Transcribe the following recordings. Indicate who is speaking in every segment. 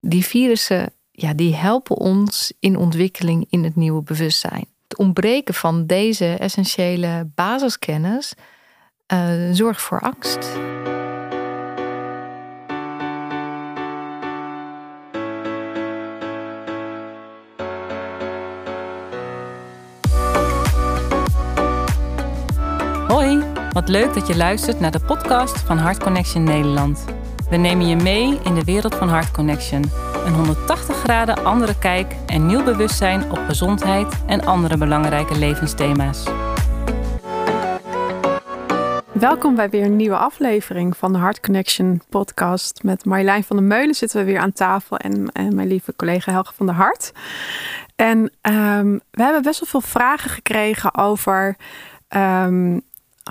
Speaker 1: die virussen, ja, die helpen ons in ontwikkeling in het nieuwe bewustzijn. Het ontbreken van deze essentiële basiskennis uh, zorgt voor angst.
Speaker 2: Hoi, wat leuk dat je luistert naar de podcast van Heart Connection Nederland. We nemen je mee in de wereld van Heart Connection. Een 180 graden andere kijk en nieuw bewustzijn op gezondheid en andere belangrijke levensthema's.
Speaker 3: Welkom bij weer een nieuwe aflevering van de Heart Connection podcast. Met Marjolein van der Meulen zitten we weer aan tafel en, mijn lieve collega Helge van der Hart. En um, we hebben best wel veel vragen gekregen over um,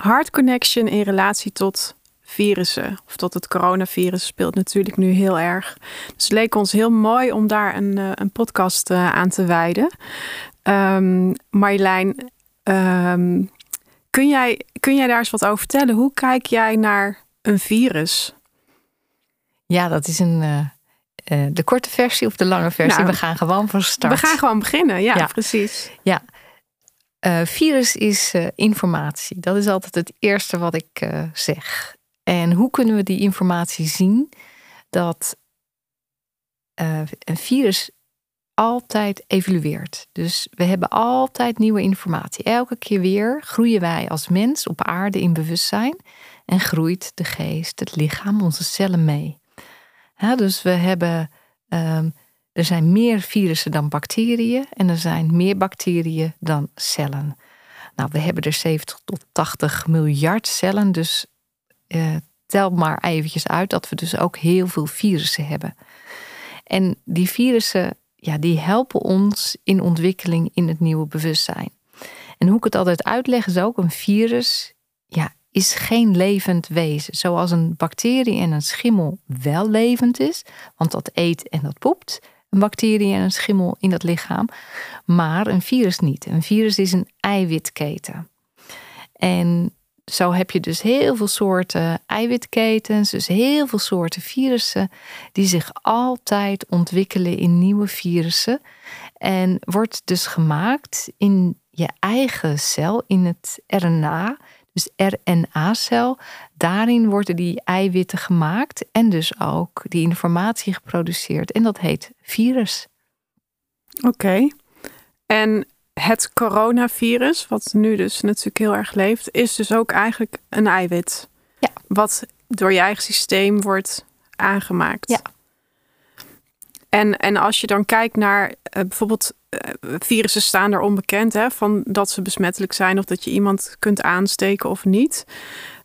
Speaker 3: Heart Connection in relatie tot virussen. Of tot het coronavirus speelt natuurlijk nu heel erg. Dus het leek ons heel mooi om daar een, eh, een podcast uh, aan te wijden. Um, Marjolein, um, kun, jij, kun jij daar eens wat over vertellen? Hoe kijk jij naar een virus?
Speaker 1: Ja, dat is een, uh, de korte versie of de lange versie. Nou, we gaan gewoon van start.
Speaker 3: We gaan gewoon beginnen, ja, ja. precies.
Speaker 1: Ja, uh, virus is uh, informatie. Dat is altijd het eerste wat ik zeg. En hoe kunnen we die informatie zien? Dat een virus altijd evolueert. Dus we hebben altijd nieuwe informatie. Elke keer weer groeien wij als mens op aarde in bewustzijn en groeit de geest, het lichaam, onze cellen mee. Dus we hebben um, er zijn meer virussen dan bacteriën en er zijn meer bacteriën dan cellen. Nou, we hebben er 70 tot 80 miljard cellen, dus uh, tel maar eventjes uit dat we dus ook heel veel virussen hebben. En die virussen, ja, die helpen ons in ontwikkeling in het nieuwe bewustzijn. En hoe ik het altijd uitleg is ook, een virus ja, is geen levend wezen. Zoals een bacterie en een schimmel wel levend is, want dat eet en dat poept een bacterie en een schimmel in dat lichaam, maar een virus niet. Een virus is een eiwitketen. En zo heb je dus heel veel soorten eiwitketens, dus heel veel soorten virussen, die zich altijd ontwikkelen in nieuwe virussen. En wordt dus gemaakt in je eigen cel, in het RNA, dus RNA-cel. Daarin worden die eiwitten gemaakt en dus ook die informatie geproduceerd. En dat heet virus.
Speaker 3: Oké. En het coronavirus, wat nu dus natuurlijk heel erg leeft, is dus ook eigenlijk een eiwit.
Speaker 1: Ja.
Speaker 3: Wat door je eigen systeem wordt aangemaakt.
Speaker 1: Ja.
Speaker 3: En, en als je dan kijkt naar uh, bijvoorbeeld uh, virussen staan er onbekend hè, van dat ze besmettelijk zijn of dat je iemand kunt aansteken of niet.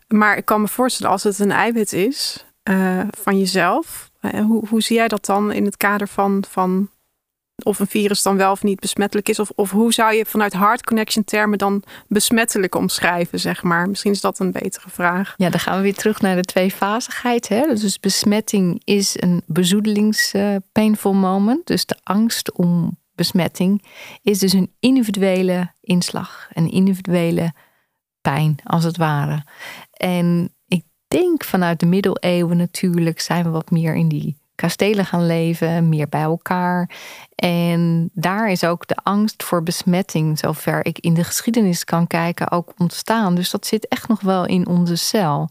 Speaker 3: Maar ik kan me voorstellen als het een eiwit is uh, van jezelf, hoe, hoe zie jij dat dan in het kader van, van of een virus dan wel of niet besmettelijk is? Of, of hoe zou je vanuit hard connection termen dan besmettelijk omschrijven, zeg maar? Misschien is dat een betere vraag.
Speaker 1: Ja, dan gaan we weer terug naar de tweefazigheid. Hè? Dus besmetting is een bezoedelings uh, painful moment. Dus de angst om besmetting is dus een individuele inslag. Een individuele pijn, als het ware. En ik denk vanuit de middeleeuwen natuurlijk zijn we wat meer in die kastelen gaan leven, meer bij elkaar. En daar is ook de angst voor besmetting, zover ik in de geschiedenis kan kijken, ook ontstaan. Dus dat zit echt nog wel in onze cel.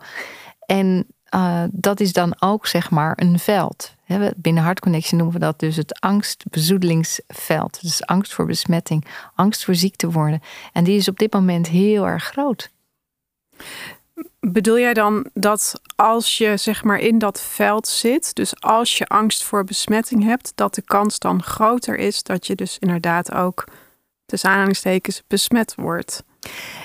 Speaker 1: En uh, dat is dan ook zeg maar een veld. Binnen Heart Connection noemen we dat dus het angstbezoedelingsveld. Dus angst voor besmetting, angst voor ziek te worden. En die is op dit moment heel erg groot.
Speaker 3: Bedoel jij dan dat als je zeg maar in dat veld zit, dus als je angst voor besmetting hebt, dat de kans dan groter is dat je dus inderdaad ook tussen aanhalingstekens besmet wordt?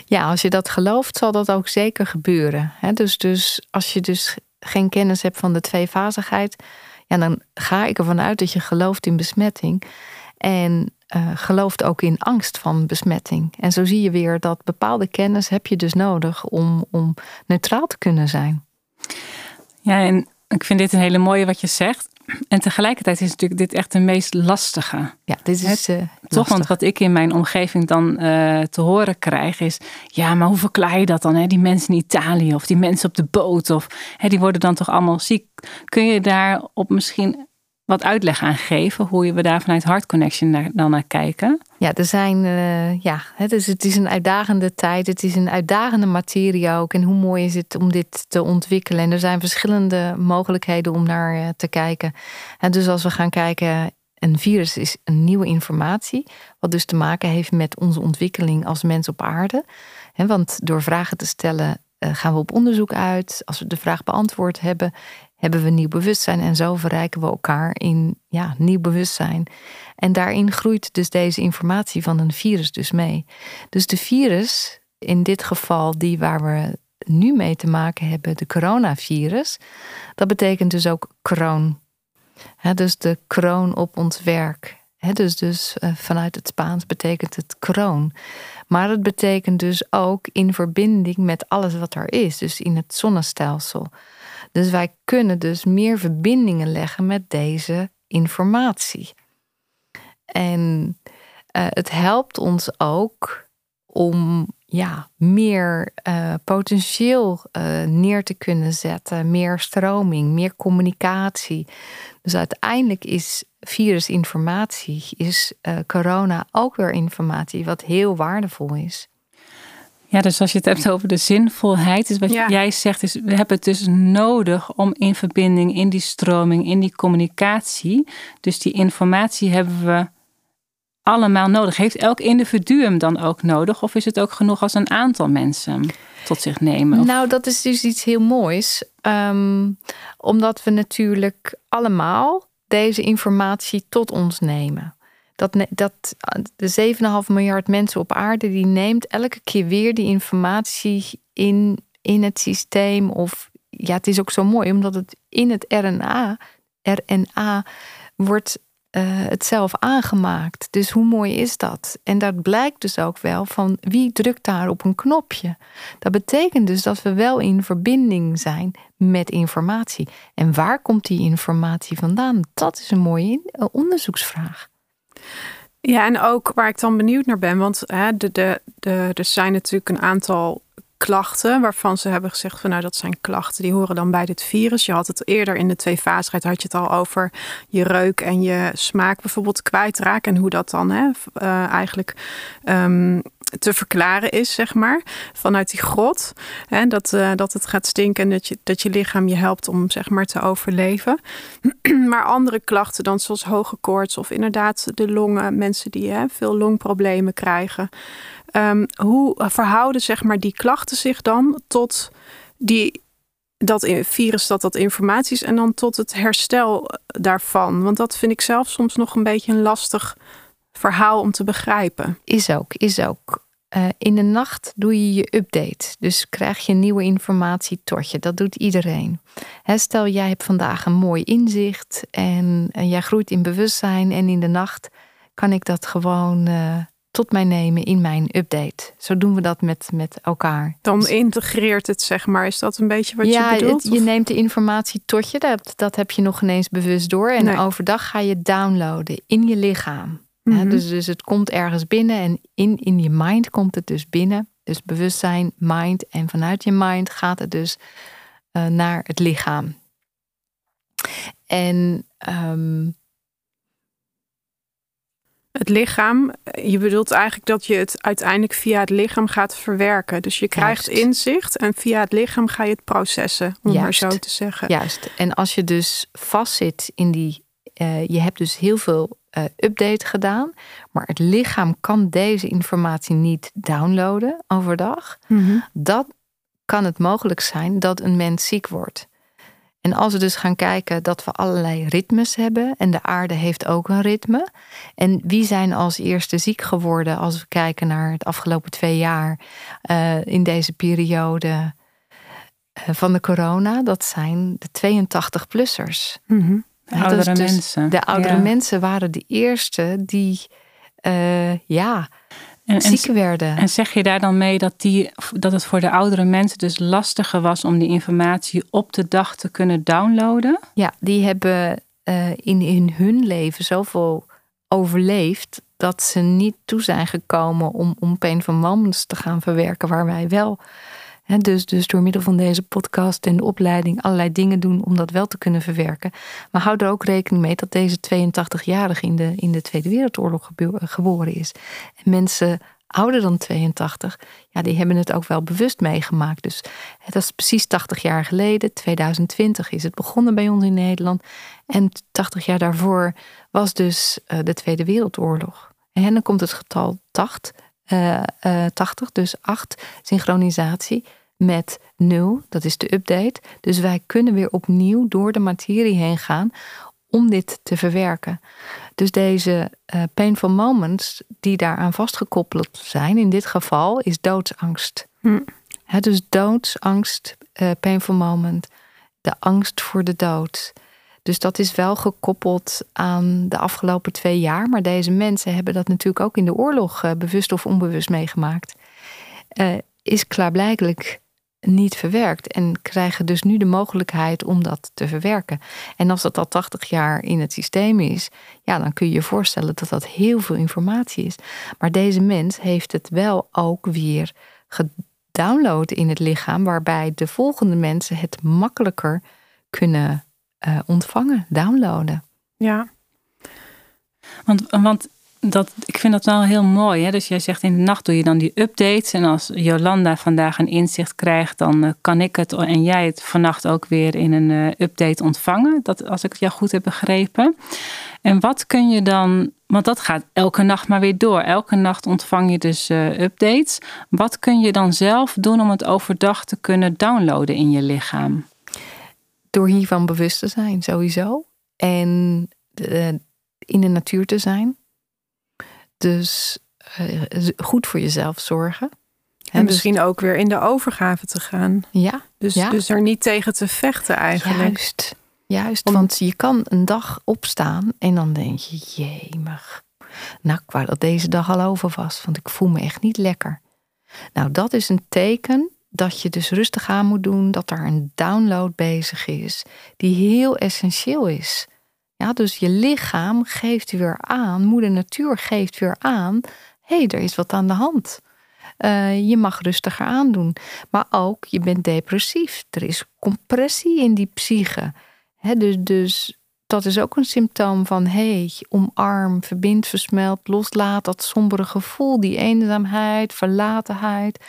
Speaker 1: Ja, als je dat gelooft, zal dat ook zeker gebeuren. Dus, dus als je dus geen kennis hebt van de tweefazigheid, ja, dan ga ik ervan uit dat je gelooft in besmetting. En uh, gelooft ook in angst van besmetting. En zo zie je weer dat bepaalde kennis heb je dus nodig om, om neutraal te kunnen zijn.
Speaker 2: Ja, en ik vind dit een hele mooie wat je zegt. En tegelijkertijd is natuurlijk dit echt de meest lastige.
Speaker 1: Ja, dit is uh,
Speaker 2: toch. Want wat ik in mijn omgeving dan uh, te horen krijg is: ja, maar hoe verklaar je dat dan? Hè? Die mensen in Italië of die mensen op de boot, of hè, die worden dan toch allemaal ziek. Kun je daar op misschien wat uitleg aan geven hoe we daar vanuit Heart Connection naar, dan naar kijken?
Speaker 1: Ja, er zijn, uh, ja, het is, het is een uitdagende tijd. Het is een uitdagende materie ook. En hoe mooi is het om dit te ontwikkelen? En er zijn verschillende mogelijkheden om naar uh, te kijken. En dus als we gaan kijken, een virus is een nieuwe informatie, wat dus te maken heeft met onze ontwikkeling als mens op aarde. want door vragen te stellen uh, gaan we op onderzoek uit. Als we de vraag beantwoord hebben, hebben we nieuw bewustzijn en zo verrijken we elkaar in ja, nieuw bewustzijn. En daarin groeit dus deze informatie van een virus dus mee. Dus de virus, in dit geval die waar we nu mee te maken hebben, de coronavirus, dat betekent dus ook kroon. dus de kroon op ons werk. dus dus uh, vanuit het Spaans betekent het kroon. Maar het betekent dus ook in verbinding met alles wat er is, dus in het zonnestelsel. Dus wij kunnen dus meer verbindingen leggen met deze informatie. En uh, het helpt ons ook om ja, meer uh, potentieel uh, neer te kunnen zetten, meer stroming, meer communicatie. Dus uiteindelijk is virusinformatie, is corona ook weer informatie wat heel waardevol is.
Speaker 2: Ja, dus als je het hebt over de zinvolheid, is wat jij zegt, is we hebben het dus nodig om in verbinding, in die stroming, in die communicatie. Dus die informatie hebben we allemaal nodig. Heeft elk individu hem dan ook nodig? Of is het ook genoeg als een aantal mensen tot zich nemen?
Speaker 1: Nou, dat is dus iets heel moois. Ehm, omdat we natuurlijk allemaal deze informatie tot ons nemen dat, dat de 7,5 miljard mensen op aarde, die neemt elke keer weer die informatie in, in het systeem. Of ja, het is ook zo mooi, omdat het in het RNA, RNA wordt uh, het zelf aangemaakt. Dus hoe mooi is dat? En dat blijkt dus ook wel van wie drukt daar op een knopje. Dat betekent dus dat we wel in verbinding zijn met informatie. En waar komt die informatie vandaan? Dat is een mooie onderzoeksvraag.
Speaker 3: Ja, en ook waar ik dan benieuwd naar ben, want hè, de, de, de, er zijn natuurlijk een aantal klachten waarvan ze hebben gezegd van nou dat zijn klachten die horen dan bij dit virus. Je had het eerder in de twee fases had je het al over je reuk en je smaak bijvoorbeeld kwijtraken en hoe dat dan hè, uh, eigenlijk um, te verklaren is, zeg maar, vanuit die grot. Hè, dat, uh, dat het gaat stinken en dat je, dat je lichaam je helpt om zeg maar te overleven. maar andere klachten dan zoals hoge koorts of inderdaad de longen, mensen die hè, veel longproblemen krijgen. Um, hoe verhouden zeg maar die klachten zich dan tot die dat virus dat dat informatie is en dan tot het herstel daarvan? Want dat vind ik zelf soms nog een beetje een lastig verhaal om te begrijpen.
Speaker 1: Is ook, is ook. Uh, in de nacht doe je je update. Dus krijg je nieuwe informatie tot je. Dat doet iedereen. stel, jij hebt vandaag een mooi inzicht en, en, jij groeit in bewustzijn. En in de nacht kan ik dat gewoon uh, tot mij nemen in mijn update. Zo doen we dat met, met elkaar.
Speaker 3: Dan dus- integreert het, zeg maar. Is dat een beetje wat je bedoelt?
Speaker 1: Ja, je neemt de informatie tot je. Dat, dat heb je nog ineens bewust door. En overdag ga je downloaden in je lichaam. Mhm. dus, dus het komt ergens binnen en in, in je mind komt het dus binnen. Dus bewustzijn, mind. En vanuit je mind gaat het dus uh, naar het lichaam. En um,
Speaker 3: het lichaam, je bedoelt eigenlijk dat je het uiteindelijk via het lichaam gaat verwerken. Dus je krijgt inzicht en via het lichaam ga je het processen, om maar zo te zeggen.
Speaker 1: Juist. En als je dus vastzit in die, uh, je hebt dus heel veel uh, update gedaan, maar het lichaam kan deze informatie niet downloaden overdag. Mm Dat kan het mogelijk zijn dat een mens ziek wordt. En als we dus gaan kijken dat we allerlei ritmes hebben en de aarde heeft ook een ritme. En wie zijn als eerste ziek geworden als we kijken naar het afgelopen twee jaar uh, in deze periode uh, van de corona? Dat zijn de 82-plussers.
Speaker 2: Mm -hmm. De oudere dus mensen.
Speaker 1: De oudere ja. mensen waren de eerste die uh, ja, en, ziek werden.
Speaker 2: En zeg je daar dan mee dat, die, dat het voor de oudere mensen dus lastiger was om die informatie op de dag te kunnen downloaden?
Speaker 1: Ja, die hebben uh, in, in hun leven zoveel overleefd dat ze niet toe zijn gekomen om, om pain van moments te gaan verwerken, waar wij wel dus, dus door middel van deze podcast en de opleiding allerlei dingen doen om dat wel te kunnen verwerken. Maar hou er ook rekening mee dat deze 82-jarige in de, in de Tweede Wereldoorlog geboren is. En mensen ouder dan 82, ja, die hebben het ook wel bewust meegemaakt. Dus dat is precies 80 jaar geleden. 2020 is het begonnen bij ons in Nederland. En 80 jaar daarvoor was dus uh, de Tweede Wereldoorlog. En dan komt het getal 8, uh, uh, 80, dus 8 synchronisatie met 0, dat is de update. Dus wij kunnen weer opnieuw door de materie heen gaan om dit te verwerken. Dus deze uh, painful moments die daaraan vastgekoppeld zijn, in dit geval is doodsangst. Hm. dus doodsangst, uh, painful moment, de angst voor de dood. Dus dat is wel gekoppeld aan de afgelopen twee jaar. Maar deze mensen hebben dat natuurlijk ook in de oorlog uh, bewust of onbewust meegemaakt. is klaarblijkelijk niet verwerkt en krijgen dus nu de mogelijkheid om dat te verwerken. En als dat al 80 jaar in het systeem is, ja, dan kun je je voorstellen dat dat heel veel informatie is. Maar deze mens heeft het wel ook weer gedownload in het lichaam, waarbij de volgende mensen het makkelijker kunnen uh, ontvangen, downloaden.
Speaker 3: Ja.
Speaker 2: Want, want dat, ik vind dat wel heel mooi. Hè? Dus jij zegt in de nacht doe je dan die updates. En als Jolanda vandaag een inzicht krijgt, dan eh, kan ik het en jij het vannacht ook weer in een uh, update ontvangen. Dat, als ik het jou goed heb begrepen. En wat kun je dan, want dat gaat elke nacht maar weer door. Elke nacht ontvang je dus uh, updates. Wat kun je dan zelf doen om het overdag te kunnen downloaden in je lichaam?
Speaker 1: Door hiervan bewust te zijn, sowieso. En in de natuur te zijn dus uh, goed voor jezelf zorgen.
Speaker 3: En dus misschien ook weer in de overgave te gaan.
Speaker 1: Ja.
Speaker 3: Dus, dus er niet tegen te vechten eigenlijk.
Speaker 1: Juist. Juist, want je kan een dag opstaan en dan denk je, jemig. Nou, ik wou dat deze dag al over was, want ik voel me echt niet lekker. Nou, dat is een teken dat je dus rustig aan moet doen, dat er een download bezig is, die heel essentieel is. Ja, dus je lichaam geeft weer aan, moeder natuur geeft weer aan, hé, hey, er is wat aan de hand. Uh, je mag rustiger aandoen. Maar ook, je bent depressief. Er is compressie in die psyche. dus, dus dat is ook een symptoom van, hé, hey, omarm, verbind, versmelt, loslaat dat sombere gevoel, die eenzaamheid, verlatenheid.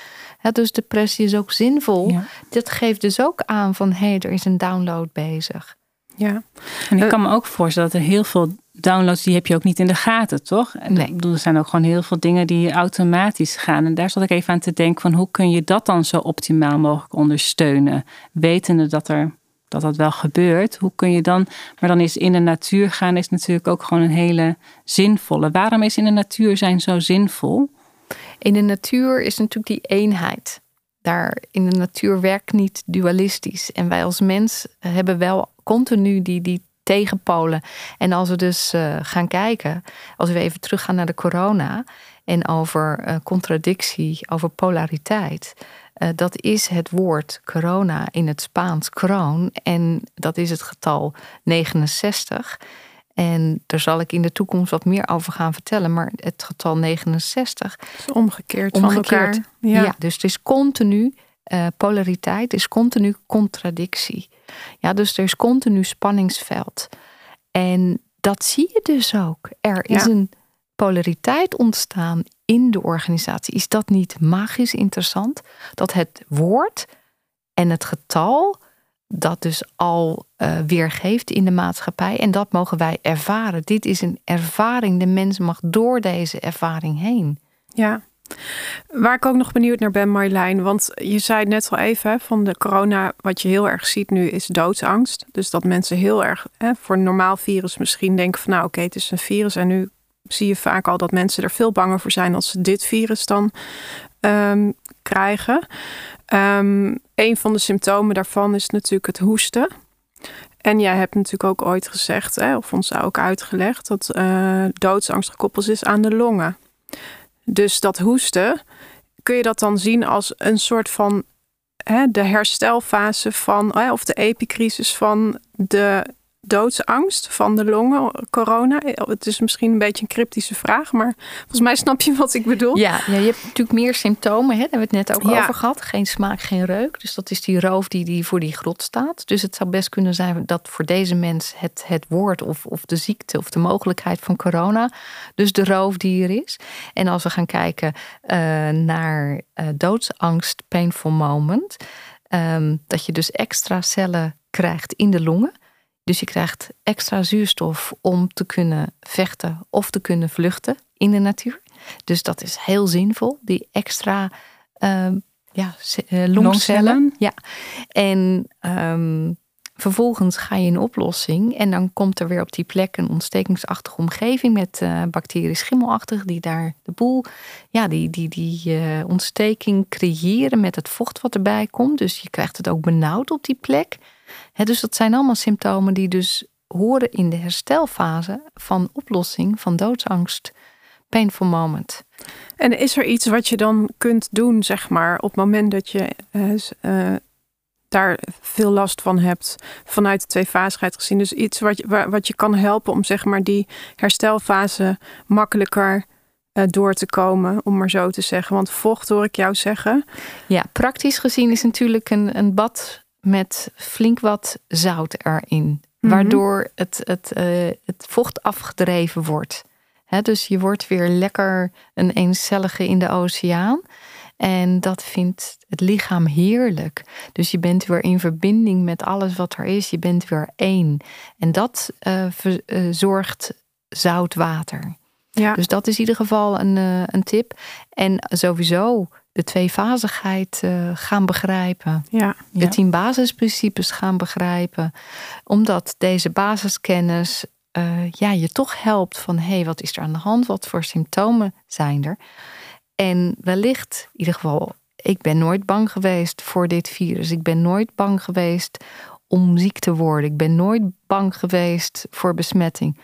Speaker 1: dus depressie is ook zinvol. Dat geeft dus ook aan van, hé, hey, er is een download bezig.
Speaker 3: Ja.
Speaker 2: En ik eh, kan me ook voorstellen dat er heel veel downloads, die heb je ook niet in de gaten, toch?
Speaker 1: Nee.
Speaker 2: Ik bedoel, er zijn ook gewoon heel veel dingen die automatisch gaan. En daar zat ik even aan te denken van hoe kun je dat dan zo optimaal mogelijk ondersteunen? Wetende dat er dat dat wel gebeurt. Hoe kun je dan, maar dan is in de natuur gaan is natuurlijk ook gewoon een hele zinvolle. Waarom is in de natuur zijn zo zinvol?
Speaker 1: In de natuur is natuurlijk die eenheid. Daar in de natuur werkt niet dualistisch. En wij als mens hebben wel continu die, die tegenpolen. En als we dus uh, gaan kijken, als we even teruggaan naar de corona en over uh, contradictie, over polariteit. Dat is het woord corona in het Spaans kroon en dat is het getal 69. En daar zal ik in de toekomst wat meer over gaan vertellen. Maar het getal 69.
Speaker 3: Is omgekeerd,
Speaker 1: omgekeerd
Speaker 3: van
Speaker 1: Ja. ja. dus het is continu uh, polariteit, is continu contradictie. Ja, dus er is continu spanningsveld. En dat zie je dus ook. Er is een polariteit ontstaan in de organisatie. Is dat niet magisch interessant? Dat het woord en het getal dat dus al uh, weergeeft in de maatschappij. En dat mogen wij ervaren. Dit is een ervaring. De mens mag door deze ervaring heen.
Speaker 3: Ja. Waar ik ook nog benieuwd naar ben, Marjolein. Want je zei net al even van de corona. Wat je heel erg ziet nu is doodsangst. Dus dat mensen heel erg hè, voor een normaal virus misschien denken van nou oké, het is een virus. En nu zie je vaak al dat mensen er veel banger voor zijn als ze dit virus dan um, krijgen. Um, een van de symptomen daarvan is natuurlijk het hoesten. En jij hebt natuurlijk ook ooit gezegd, hè, of ons ook uitgelegd, dat uh, doodsangst gekoppeld is aan de longen. Dus dat hoesten, kun je dat dan zien als een soort van hè, de herstelfase van, hè, of de epicrisis van de, doodsangst van de longen, corona? Het is misschien een beetje een cryptische vraag, maar volgens mij snap je wat ik bedoel.
Speaker 1: Ja, ja je hebt natuurlijk meer symptomen. Hè? Daar hebben we het net ook over gehad. Geen smaak, geen reuk. Dus dat is die roof die, die voor die grot staat. Dus het zou best kunnen zijn dat voor deze mens het, het woord of, of de ziekte of de mogelijkheid van corona, dus de roofdier is. En als we gaan kijken uh, naar uh, doodsangst, painful moment, um, dat je dus extra cellen krijgt in de longen. Dus je krijgt extra zuurstof om te kunnen vechten of te kunnen vluchten in de natuur. Dus dat is heel zinvol, die extra um, ja, uh, longcellen. Ja. En um, vervolgens ga je in oplossing en dan komt er weer op die plek een ontstekingsachtige omgeving met uh, bacteriën schimmelachtig die daar de boel, ja, die, die, die uh, ontsteking creëren met het vocht wat erbij komt. Dus je krijgt het ook benauwd op die plek dus dat zijn allemaal symptomen die dus horen in de herstelfase van oplossing van doodsangst, painful moment.
Speaker 3: En is er iets wat je dan kunt doen, zeg maar, op het moment dat je uh, daar veel last van hebt vanuit de tweefasigheid gezien? Dus iets wat je, wat je kan helpen om, zeg maar, die herstelfase makkelijker uh, door te komen, om maar zo te zeggen. Want vocht hoor ik jou zeggen.
Speaker 1: Ja, praktisch gezien is natuurlijk een, een bad met flink wat zout erin. Mhm. Waardoor het, het, uh, het vocht afgedreven wordt. dus je wordt weer lekker een eencellige in de oceaan. En dat vindt het lichaam heerlijk. Dus je bent weer in verbinding met alles wat er is. Je bent weer één. En dat uh, zorgt zout water. Ja. Dus dat is in ieder geval een, een tip. En sowieso de tweefazigheid uh, gaan begrijpen. Ja, de tien basisprincipes gaan begrijpen. Omdat deze basiskennis uh, ja, je toch helpt van hé, hey, wat is er aan de hand? Wat voor symptomen zijn er? En wellicht, in ieder geval, ik ben nooit bang geweest voor dit virus. Ik ben nooit bang geweest om ziek te worden. Ik ben nooit bang geweest voor besmetting.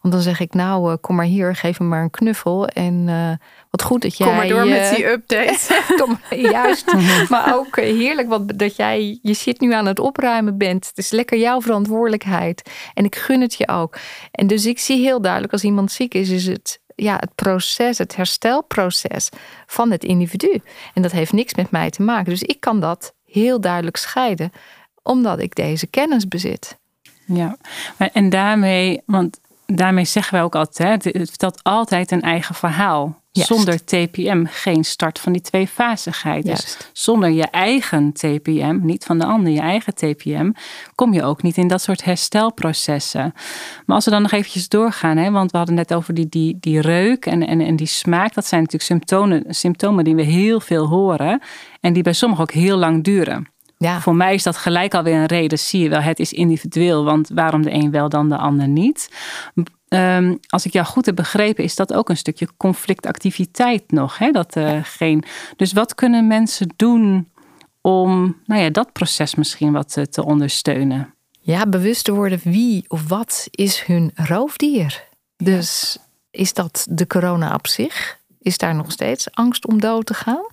Speaker 1: Want dan zeg ik, nou, uh, kom maar hier, geef me maar een knuffel. En uh, wat goed dat jij...
Speaker 3: Kom maar door met die update.
Speaker 1: kom, juist. maar ook eh, heerlijk wat, dat jij je shit nu aan het opruimen bent. Het is lekker jouw verantwoordelijkheid. En ik gun het je ook. En dus ik zie heel duidelijk, als iemand ziek is, is het ja, het proces, het herstelproces van het individu. En dat heeft niks met mij te maken. Dus ik kan dat heel duidelijk scheiden, omdat ik deze kennis bezit.
Speaker 2: Ja, en daarmee, want daarmee zeggen wij ook altijd, het vertelt altijd een eigen verhaal. Zonder TPM geen start van die tweefasigheid. Dus zonder je eigen TPM, niet van de ander, je eigen TPM, kom je ook niet in dat soort herstelprocessen. Maar als we dan nog eventjes doorgaan, hè, want we hadden net over die, die, die reuk en, en, en die smaak. Dat zijn natuurlijk symptomen, symptomen die we heel veel horen en die bij sommigen ook heel lang duren. Ja. Voor mij is dat gelijk alweer een reden. Zie je wel, het is individueel. Want waarom de een wel, dan de ander niet? Um, als ik jou goed heb begrepen, is dat ook een stukje conflictactiviteit nog. Hè? Dat, uh, geen... Dus wat kunnen mensen doen om nou ja, dat proces misschien wat uh, te ondersteunen?
Speaker 1: Ja, bewust te worden wie of wat is hun roofdier. Dus is dat de corona op zich? Is daar nog steeds angst om dood te gaan?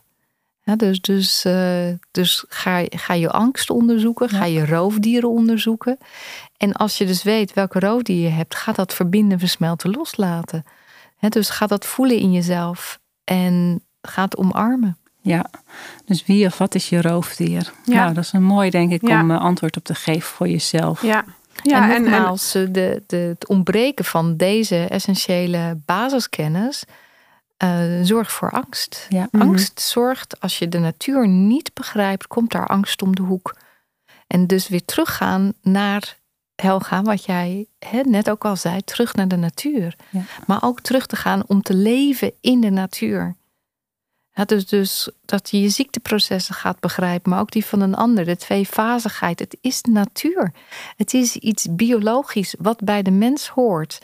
Speaker 1: Ja, dus dus, uh, dus ga, ga je angst onderzoeken, ga je roofdieren onderzoeken. En als je dus weet welke roofdier je hebt, ga dat verbinden, versmelten, loslaten. dus ga dat voelen in jezelf en ga het omarmen.
Speaker 2: Ja, dus wie of wat is je roofdier? Ja. Nou, dat is een mooi, denk ik, om uh, antwoord op te geven voor jezelf.
Speaker 1: Ja, ja en nogmaals, en... De, de, het ontbreken van deze essentiële basiskennis uh, zorgt voor angst. Ja. Mhm. Angst zorgt, als je de natuur niet begrijpt, komt daar angst om de hoek. En dus weer teruggaan naar Helga, wat jij net ook al zei, terug naar de natuur. Ja. Maar ook terug te gaan om te leven in de natuur. Ja, dus, dus dat je je ziekteprocessen gaat begrijpen, maar ook die van een ander, de tweefazigheid. Het is natuur. Het is iets biologisch wat bij de mens hoort.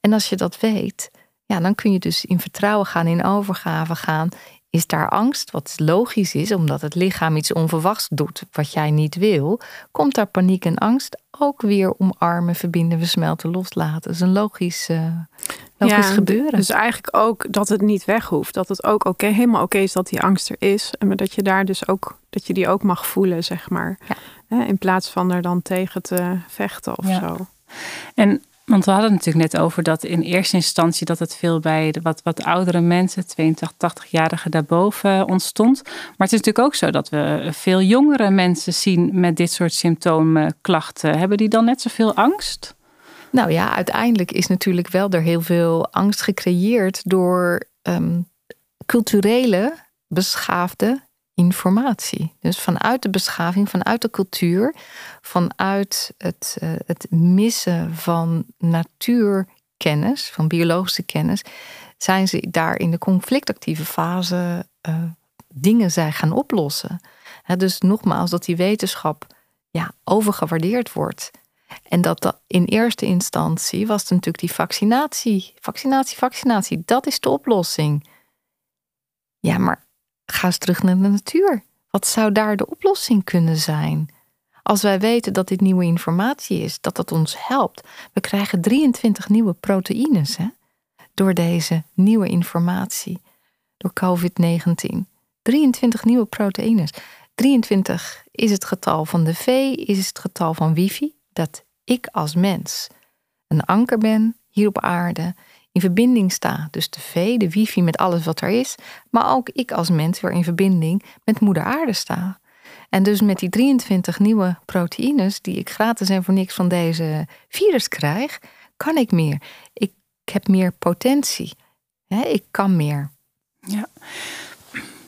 Speaker 1: En als je dat weet, ja, dan kun je dus in vertrouwen gaan, in overgave gaan. Is daar angst, wat logisch is, omdat het lichaam iets onverwachts doet wat jij niet wil, komt daar paniek en angst ook weer omarmen, verbinden, versmelten, loslaten. Dat is een logisch, uh, logisch ja, gebeuren.
Speaker 3: Dus eigenlijk ook dat het niet weg hoeft. Dat het ook oké, helemaal oké is dat die angst er is. En dat je daar dus ook, dat je die ook mag voelen, zeg maar. Ja. In plaats van er dan tegen te vechten of zo.
Speaker 2: En want we hadden het natuurlijk net over dat in eerste instantie dat het veel bij de wat, wat oudere mensen, 82, 80-jarigen daarboven ontstond. Maar het is natuurlijk ook zo dat we veel jongere mensen zien met dit soort symptomen, klachten. Hebben die dan net zoveel angst?
Speaker 1: Nou ja, uiteindelijk is natuurlijk wel er heel veel angst gecreëerd door um, culturele, beschaafde informatie. Dus vanuit de beschaving, vanuit de cultuur, vanuit het, uh, het missen van natuurkennis, van biologische kennis, zijn ze daar in de conflictactieve fase uh, dingen zijn gaan oplossen. dus nogmaals, dat die wetenschap ja, overgewaardeerd wordt. En dat, dat in eerste instantie was het natuurlijk die vaccinatie. Vaccinatie, vaccinatie, dat is de oplossing. Ja, maar ga eens terug naar de natuur. Wat zou daar de oplossing kunnen zijn? Als wij weten dat dit nieuwe informatie is, dat dat ons helpt. We krijgen 23 nieuwe proteïnes hè, door deze nieuwe informatie, door COVID-19. 23 nieuwe proteïnes. 23 is het getal van de V, is het getal van wifi, dat ik als mens een anker ben hier op aarde in verbinding sta. Dus de V, de wifi met alles wat er is. Maar ook ik als mens weer in verbinding met moeder aarde sta. En dus met die 23 nieuwe proteïnes die ik gratis en voor niks van deze virus krijg, kan ik meer. Ik heb meer potentie. Ik kan meer.
Speaker 2: Ja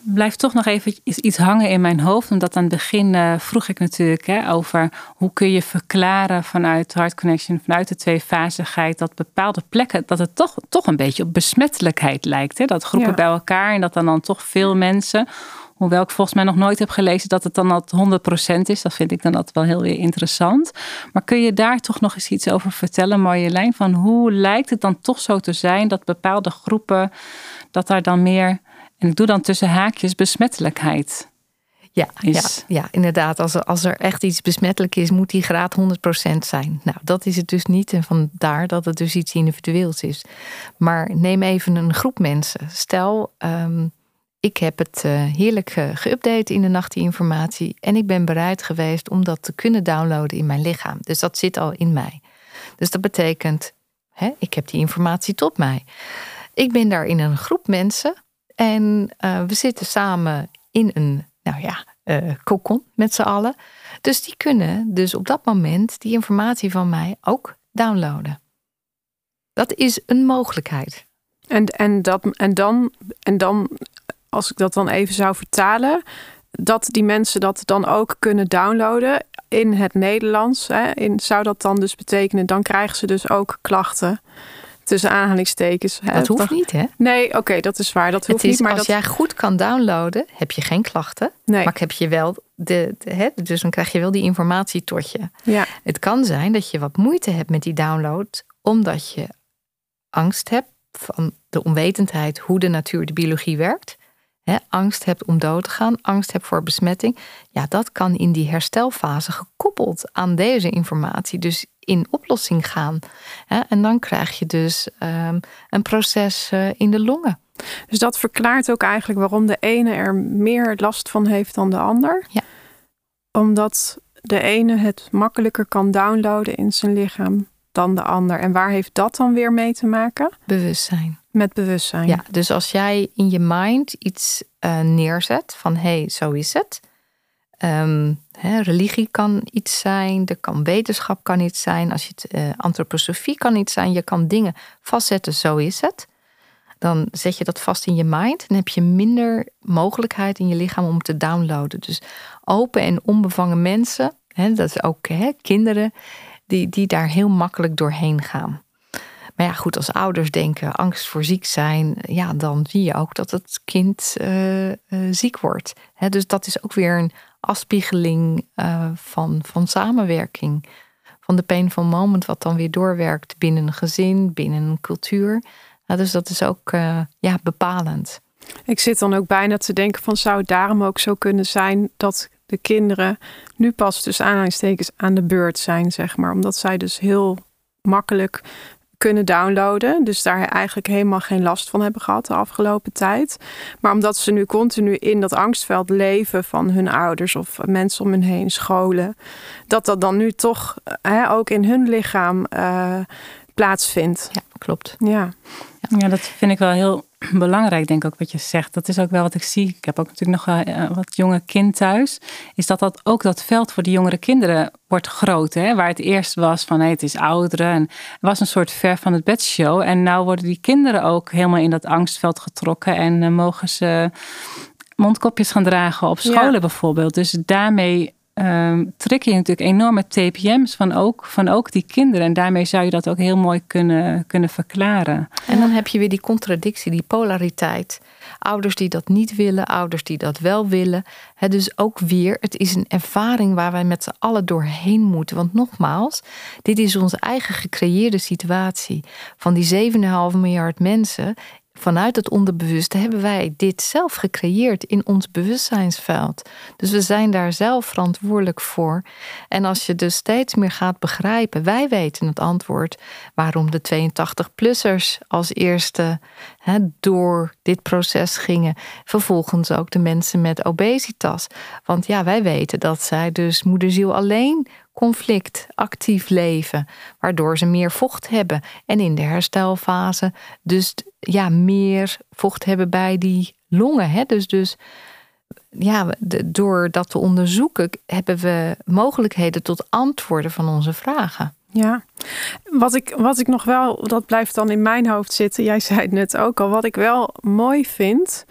Speaker 2: blijft toch nog even iets hangen in mijn hoofd. Omdat aan het begin uh, vroeg ik natuurlijk hè, over hoe kun je verklaren vanuit Heart Connection, vanuit de tweefasigheid, dat bepaalde plekken, dat het toch, toch een beetje op besmettelijkheid lijkt. Hè? Dat groepen bij elkaar en dat dan, dan toch veel mensen. Hoewel ik volgens mij nog nooit heb gelezen dat het dan al 100% is. Dat vind ik dan altijd wel heel weer interessant. Maar kun je daar toch nog eens iets over vertellen, Marjolein? Van hoe lijkt het dan toch zo te zijn dat bepaalde groepen, dat daar dan meer en ik doe dan tussen haakjes besmettelijkheid.
Speaker 1: Ja, ja, ja, inderdaad. Als er, als er echt iets besmettelijk is, moet die graad 100% zijn. Nou, dat is het dus niet. En vandaar dat het dus iets individueels is. Maar neem even een groep mensen. Stel, um, ik heb het uh, heerlijk uh, geüpdate in de nacht, die informatie. En ik ben bereid geweest om dat te kunnen downloaden in mijn lichaam. Dus dat zit al in mij. Dus dat betekent, hè, ik heb die informatie tot mij. Ik ben daar in een groep mensen en uh, we zitten samen in een, nou ja, uh, kokon met z'n allen. Dus die kunnen dus op dat moment die informatie van mij ook downloaden. Dat is een mogelijkheid.
Speaker 3: En, en, dat, en, dan, en dan, als ik dat dan even zou vertalen, dat die mensen dat dan ook kunnen downloaden in het Nederlands. Hè, in, zou dat dan dus betekenen, dan krijgen ze dus ook klachten tussen aanhalingstekens.
Speaker 1: Dat hoeft niet, hè?
Speaker 3: Nee, oké, dat is waar. Dat hoeft
Speaker 1: is,
Speaker 3: niet. Maar
Speaker 1: als
Speaker 3: dat...
Speaker 1: jij goed kan downloaden, heb je geen klachten.
Speaker 3: Nee.
Speaker 1: Maar heb je wel de, de hè, dus dan krijg je wel die informatie tot je.
Speaker 3: Ja.
Speaker 1: Het kan zijn dat je wat moeite hebt met die download, omdat je angst hebt van de onwetendheid hoe de natuur, de biologie werkt. He, angst hebt om dood te gaan, angst hebt voor besmetting. Ja, dat kan in die herstelfase gekoppeld aan deze informatie dus in oplossing gaan. en dan krijg je dus um, een proces uh, in de longen.
Speaker 3: Dus dat verklaart ook eigenlijk waarom de ene er meer last van heeft dan de ander.
Speaker 1: Ja.
Speaker 3: Omdat de ene het makkelijker kan downloaden in zijn lichaam dan de ander. En waar heeft dat dan weer mee te maken?
Speaker 1: Bewustzijn.
Speaker 3: Met bewustzijn.
Speaker 1: Ja, dus als jij in je mind iets uh, neerzet van hé, hey, zo is het. Um, religie kan iets zijn, er kan wetenschap kan iets zijn. Als je het uh, antroposofie kan iets zijn. Je kan dingen vastzetten, zo is het. Dan zet je dat vast in je mind. Dan heb je minder mogelijkheid in je lichaam om te downloaden. Dus open en onbevangen mensen, hè, dat is ook kinderen, die, die daar heel makkelijk doorheen gaan. Maar ja, goed, als ouders denken angst voor ziek zijn, ja, dan zie je ook dat het kind uh, uh, ziek wordt. He, dus dat is ook weer een afspiegeling uh, van, van samenwerking. Van de pain van moment, wat dan weer doorwerkt binnen een gezin, binnen een cultuur. Nou, dus dat is ook ja, bepalend.
Speaker 3: Ik zit dan ook bijna te denken van zou het daarom ook zo kunnen zijn dat de kinderen nu pas dus aanhalingstekens aan de beurt zijn, zeg maar. Omdat zij dus heel makkelijk kunnen downloaden. Dus daar eigenlijk helemaal geen last van hebben gehad de afgelopen tijd. Maar omdat ze nu continu in dat angstveld leven van hun ouders of mensen om hen heen, scholen, dat dat dan nu toch hè, ook in hun lichaam uh, plaatsvindt.
Speaker 1: Ja, klopt.
Speaker 3: Ja.
Speaker 2: ja, dat vind ik wel heel belangrijk, denk ik ook wat je zegt. Dat is ook wel wat ik zie. Ik heb ook natuurlijk nog uh, wat jonge kind thuis. Is dat, dat ook dat veld voor de jongere kinderen wordt groter. Hè? Waar het eerst was van hey, het is ouderen. En het was een soort ver van het bed show. En nu worden die kinderen ook helemaal in dat angstveld getrokken. En uh, mogen ze mondkopjes gaan dragen op scholen bijvoorbeeld. Dus daarmee um, trek je natuurlijk enorme TPM's van ook, van ook die kinderen. En daarmee zou je dat ook heel mooi kunnen, kunnen verklaren.
Speaker 1: En dan heb je weer die contradictie, die polariteit. Ouders die dat niet willen, ouders die dat wel willen. dus ook weer, het is een ervaring waar wij met z'n allen doorheen moeten. Want nogmaals, dit is onze eigen gecreëerde situatie. Van die 7,5 miljard mensen vanuit het onderbewuste hebben wij dit zelf gecreëerd in ons bewustzijnsveld. Dus we zijn daar zelf verantwoordelijk voor. En als je dus steeds meer gaat begrijpen, wij weten het antwoord waarom de 82-plussers als eerste door dit proces gingen. Vervolgens ook de mensen met obesitas. Want ja, wij weten dat zij dus moederziel alleen conflict actief leven, waardoor ze meer vocht hebben en in de herstelfase dus ja, meer vocht hebben bij die longen. Hè? Dus, dus ja, door dat te onderzoeken hebben we mogelijkheden tot antwoorden van onze vragen.
Speaker 3: Ja, wat ik, wat ik nog wel, dat blijft dan in mijn hoofd zitten. Jij zei het net ook al. Wat ik wel mooi vind,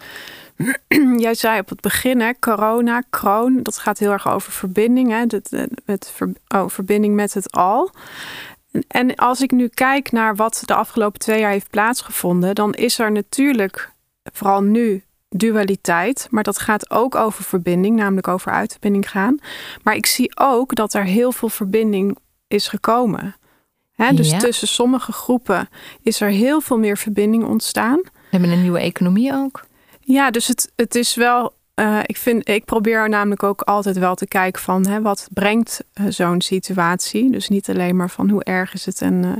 Speaker 3: Jij zei op het begin, hè, corona, kroon, dat gaat heel erg over verbinding. Hè, met oh, verbinding met het al. En als ik nu kijk naar wat de afgelopen twee jaar heeft plaatsgevonden, dan is er natuurlijk, vooral nu, dualiteit. Maar dat gaat ook over verbinding, namelijk over uitverbinding gaan. Maar ik zie ook dat er heel veel verbinding is gekomen. Hè, dus tussen sommige groepen is er heel veel meer verbinding ontstaan. We
Speaker 1: hebben een nieuwe economie ook.
Speaker 3: Ja, dus het, het is wel. Uh, ik, vind, ik probeer namelijk ook altijd wel te kijken van hè, wat brengt uh, zo'n situatie. Dus niet alleen maar van hoe erg is het, en, uh,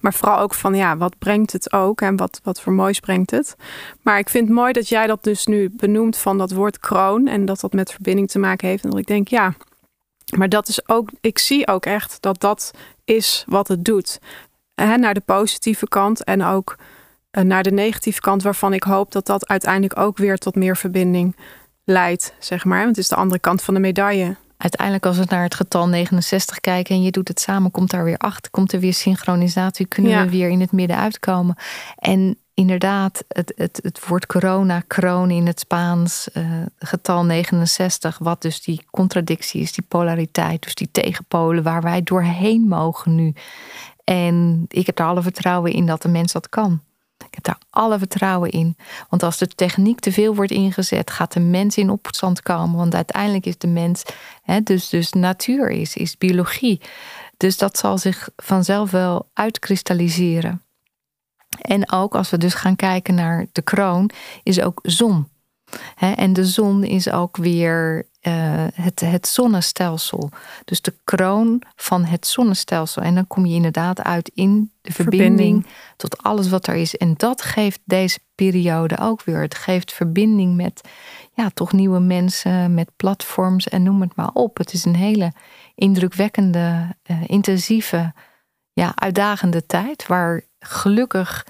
Speaker 3: maar vooral ook van ja, wat brengt het ook en wat, wat voor moois brengt het. Maar ik vind het mooi dat jij dat dus nu benoemt van dat woord kroon en dat dat met verbinding te maken heeft. En dat ik denk ja, maar dat is ook, ik zie ook echt dat dat is wat het doet. Hè, naar de positieve kant en ook eh, naar de negatieve kant, waarvan ik hoop dat dat uiteindelijk ook weer tot meer verbinding leidt, zeg maar. Want het is de andere kant van de medaille.
Speaker 1: Uiteindelijk, als we naar het getal 69 kijken en je doet het samen, komt daar weer achter, komt er weer synchronisatie, kunnen we weer in het midden uitkomen. En inderdaad, het, het, het woord corona, kroon in het Spaans, uh, getal 69, wat dus die contradictie is, die polariteit, dus die tegenpolen waar wij doorheen mogen nu. En ik heb er alle vertrouwen in dat de mens dat kan. Daar alle vertrouwen in. Want als de techniek te veel wordt ingezet, gaat de mens in opstand komen. Want uiteindelijk is de mens, hè, dus, dus natuur is, is biologie. Dus dat zal zich vanzelf wel uitkristalliseren. En ook als we dus gaan kijken naar de kroon, is ook zon. En de zon is ook weer uh, het, het zonnestelsel. Dus de kroon van het zonnestelsel. En dan kom je inderdaad uit in de verbinding, tot alles wat er is. En dat geeft deze periode ook weer. Het geeft verbinding met ja, toch nieuwe mensen, met platforms en noem het maar op. Het is een hele indrukwekkende, uh, intensieve, ja, uitdagende tijd waar gelukkig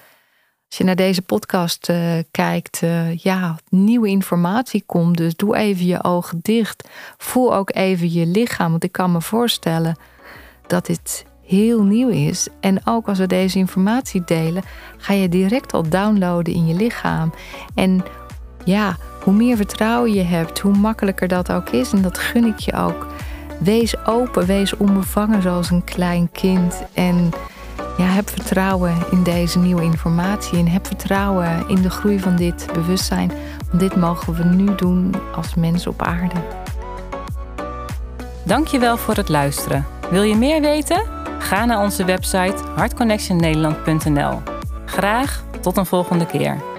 Speaker 1: als je naar deze podcast uh, kijkt, uh, ja, nieuwe informatie komt. Dus doe even je ogen dicht. Voel ook even je lichaam. Want ik kan me voorstellen dat dit heel nieuw is. En ook als we deze informatie delen, ga je direct al downloaden in je lichaam. En ja, hoe meer vertrouwen je hebt, hoe makkelijker dat ook is. En dat gun ik je ook. Wees open, wees onbevangen zoals een klein kind. En ja, heb vertrouwen in deze nieuwe informatie en heb vertrouwen in de groei van dit bewustzijn. Dit mogen we nu doen als mensen op aarde.
Speaker 2: Dankjewel voor het luisteren. Wil je meer weten? Ga naar onze website hartconnectionnederland.nl. Graag tot een volgende keer.